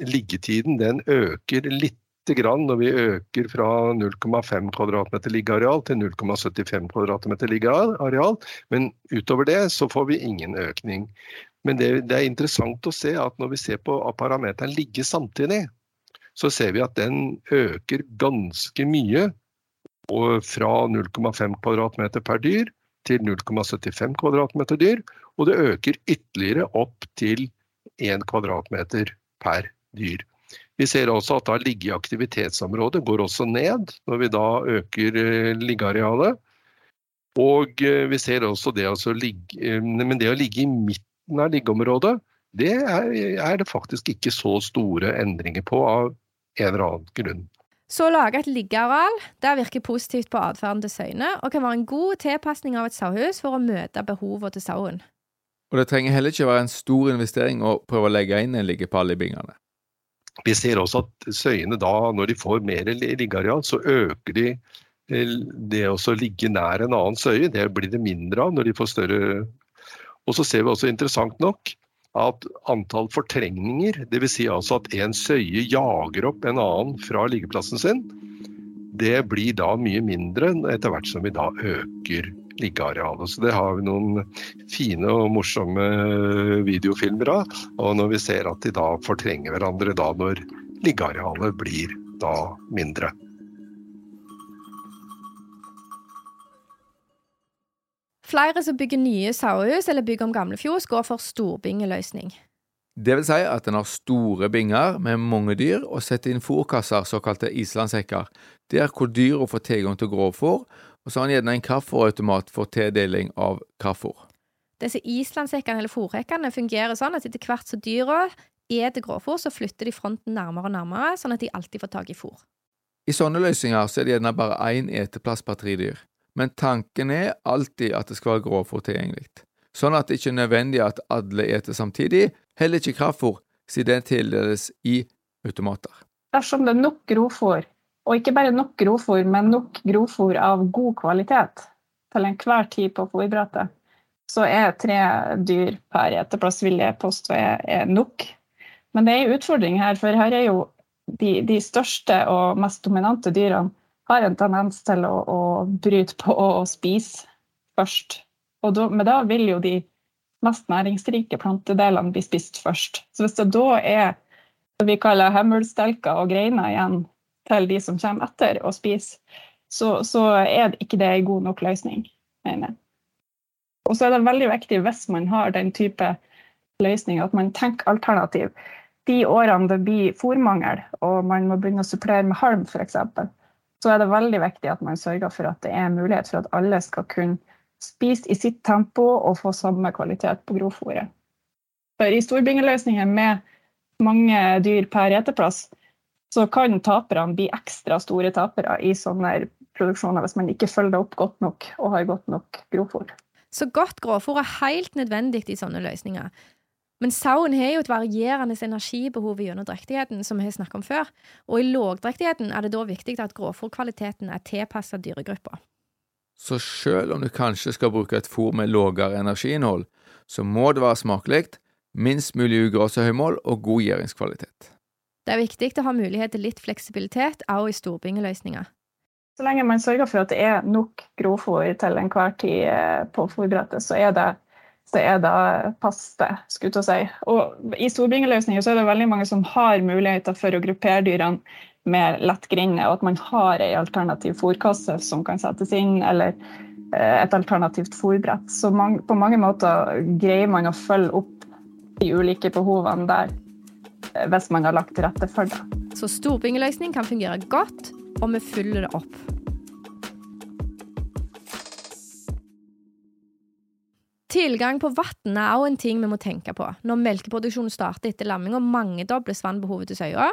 liggetiden den øker litt grann når vi øker fra 0,5 kvm liggeareal til 0,75 kvm liggeareal. Men utover det så får vi ingen økning. Men det, det, er interessant å se at når vi ser på parameteren ligge samtidig, så ser vi at den øker ganske mye. Fra 0,5 kvm per dyr til 0,75 kvadratmeter dyr, og det øker ytterligere opp til 1 kvadratmeter per dyr. Vi ser også at da ligge i aktivitetsområdet går også ned når vi da øker eh, liggearealet. Og eh, vi ser også det, å ligge, eh, men det å ligge i midten av liggeområdet, det er, er det faktisk ikke så store endringer på av en eller annen grunn. Så å lage et liggeareal det virker positivt på atferden til søyene, og kan være en god tilpasning av et sauehus for å møte behovene til sauen. Og det trenger heller ikke være en stor investering å prøve å legge inn en liggepall i bingene. Vi ser også at søyene da, når de får mer liggeareal, så øker de eh, det å ligge nær en annen søye. Det blir det mindre av når de får større Og så ser vi også interessant nok at antall fortrengninger, dvs. Si altså at en søye jager opp en annen fra liggeplassen sin, det blir da mye mindre etter hvert som vi da øker liggearealet. Så det har vi noen fine og morsomme videofilmer av. Og når vi ser at de da fortrenger hverandre da når liggearealet blir da mindre. Flere som bygger nye sauehus eller bygger om gamle fjos, går for storbingeløsning. Det vil si at en har store binger med mange dyr og setter inn fòrkasser, såkalte islandshekker, der hvor dyra får tilgang til grovfòr, og så har en gjerne en kraftfôrautomat for tildeling av kraftfòr. Disse islandshekkene eller fòrhekkene fungerer sånn at etter hvert som dyra eter grovfòr, så flytter de fronten nærmere og nærmere, sånn at de alltid får tak i fôr. I sånne løsninger så er det gjerne bare én eteplass per tre dyr men tanken er alltid at det skal være grovfôr tilgjengelig, sånn at det ikke er nødvendig at alle eter samtidig, heller ikke kraftfôr, siden det tildeles i automater. Dersom det er nok grovfôr, og ikke bare nok grovfôr, men nok grovfôr av god kvalitet til enhver tid på fòrbrettet, så er tre dyr per eteplass, vil jeg påstå, er, er nok. Men det er en utfordring her, for her er jo de, de største og mest dominante dyrene har en tendens til å, å bryte på og spise først. Og da, men da vil jo de mest næringsrike plantedelene bli spist først. Så hvis det da er det vi kaller hemmelstelker og greiner igjen til de som kommer etter å spise, så, så er ikke det en god nok løsning, mener jeg. Og så er det veldig viktig hvis man har den type løsning, at man tenker alternativ. De årene det blir fòrmangel og man må begynne å supplere med halm f.eks., så er det veldig viktig at man sørger for at det er mulighet for at alle skal kunne spise i sitt tempo og få samme kvalitet på grovfòret. For i storbingeløsninger med mange dyr per eteplass, så kan taperne bli ekstra store tapere i sånne produksjoner hvis man ikke følger det opp godt nok og har godt nok grovfòr. Så godt grovfòr er helt nødvendig i sånne løsninger. Men sauen har jo et varierende energibehov gjennom drektigheten, som vi har snakket om før, og i lågdrektigheten er det da viktig at grovfòrkvaliteten er tilpasset dyregruppa. Så selv om du kanskje skal bruke et fôr med lavere energiinnhold, så må det være smakelig, minst mulig ugras og høymål og god gjæringskvalitet. Det er viktig å ha mulighet til litt fleksibilitet også i storbingeløsninger. Så lenge man sørger for at det er nok grovfôr til enhver tid eh, på fôrbrettet, så er det så er det passe, skulle jeg si. Og I storbringeløsninger er det veldig mange som har muligheter for å gruppere dyrene med lett grinde, og at man har ei alternativ fôrkasse som kan settes inn, eller eh, et alternativt fôrbrett. Så man, på mange måter greier man å følge opp de ulike behovene der, eh, hvis man har lagt til rette for det. Så storbringeløsning kan fungere godt, og vi fyller det opp. Tilgang på vann er òg en ting vi må tenke på når melkeproduksjonen starter etter lamming og mangedobles vannbehovet til søya.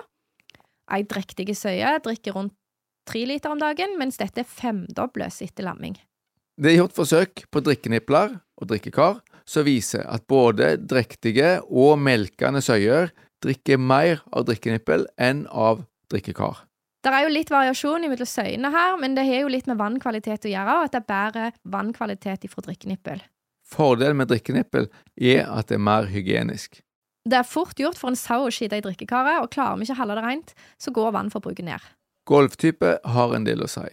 Ei drektig søye drikker rundt tre liter om dagen, mens dette femdobles etter lamming. Det er gjort forsøk på drikkenipler og drikkekar som viser at både drektige og melkende søyer drikker mer av drikkenippel enn av drikkekar. Det er jo litt variasjon mellom søyene her, men det har jo litt med vannkvalitet å gjøre, og at det er bedre vannkvalitet fra drikkenippel. Fordelen med drikkenippel er at det er mer hygienisk. Det er fort gjort for en sau å skite i drikkekaret, og klarer vi ikke å holde det rent, så går vannforbruket ned. Golftype har en del å si,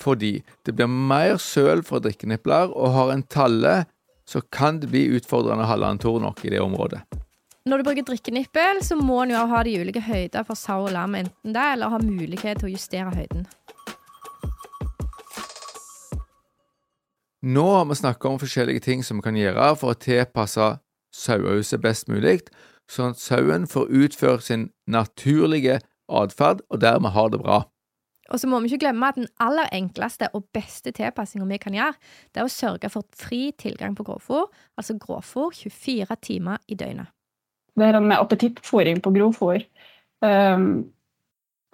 fordi det blir mer søl fra drikkenipler, og har en talle, så kan det bli utfordrende å holde en tor nok i det området. Når du bruker drikkenippel, så må en jo ha de ulike høyder for sau og lam, enten det, eller ha mulighet til å justere høyden. Nå har vi snakket om forskjellige ting som vi kan gjøre for å tilpasse sauehuset best mulig, sånn at sauen får utført sin naturlige atferd og dermed har det bra. Og så må vi ikke glemme at den aller enkleste og beste tilpassinga vi kan gjøre, det er å sørge for fri tilgang på grovfôr, altså grovfôr 24 timer i døgnet. Det her med appetittfôring på grovfôr um,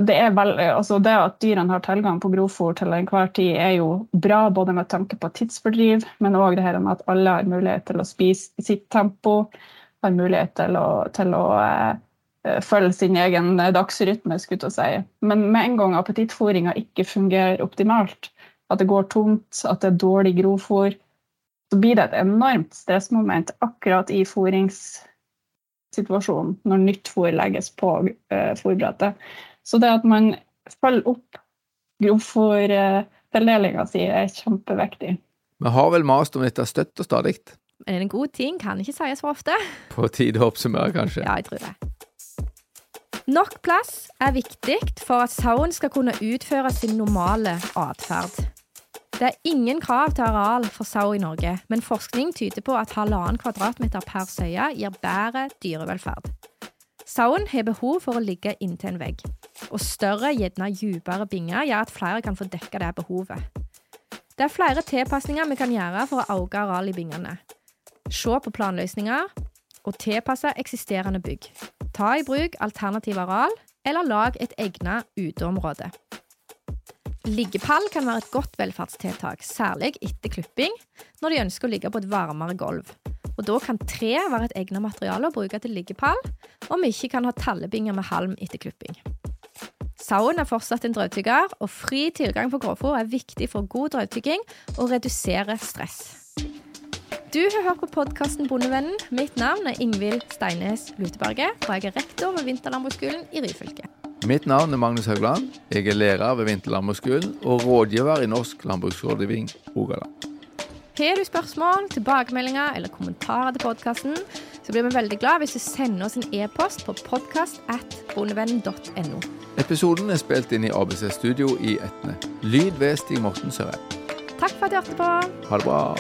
det, vel, altså det at dyrene har tilgang på grovfôr til enhver tid, er jo bra både med tanke på tidsfordriv, men òg det her med at alle har mulighet til å spise i sitt tempo, har mulighet til å, til å eh, følge sin egen dagsrytme. skulle jeg si. Men med en gang appetittfôringa ikke fungerer optimalt, at det går tomt, at det er dårlig grovfôr, så blir det et enormt stressmoment akkurat i fôringssituasjonen når nytt fôr legges på eh, fôrbrettet. Så det at man følger opp grovfòrtildelinga si, er kjempeviktig. Vi har vel mast om dette støtt og stadig. Men en god ting kan ikke sies for ofte. På tide å oppsummere, kanskje. Ja, jeg tror det. Nok plass er viktig for at sauen skal kunne utføre sin normale atferd. Det er ingen krav til areal for sau i Norge, men forskning tyder på at halvannen kvadratmeter per søye gir bedre dyrevelferd. Sauen har behov for å ligge inntil en vegg, og større, gjerne dypere binger gjør at flere kan få dekka det behovet. Det er flere tilpasninger vi kan gjøre for å øke arealet i bingene. Se på planløsninger og tilpasse eksisterende bygg. Ta i bruk alternative areal, eller lag et egnet uteområde. Liggepall kan være et godt velferdstiltak, særlig etter klipping, når de ønsker å ligge på et varmere gulv. Og da kan tre være et egnet materiale å bruke til liggepall, og vi ikke kan ha tallebinger med halm etter klipping. Sauen er fortsatt en drøvtygger, og fri tilgang på grovfòr er viktig for god drøvtygging og redusere stress. Du har hørt på podkasten Bondevennen. Mitt navn er Ingvild Steines Luteberget, og jeg er rektor ved Vinterlandbruksskolen i Ryfylke. Mitt navn er Magnus Haugland. Jeg er lærer ved Vinterlandbruksskolen og rådgiver i Norsk landbruksrådgivning Rogaland. Har du spørsmål, tilbakemeldinger eller kommentarer til podkasten, så blir vi veldig glad hvis du sender oss en e-post på podkast.bondevennen.no. Episoden er spilt inn i ABC Studio i Etne. Lyd ved Stig Morten Sørheim. Takk for at du hørte på. Ha det bra.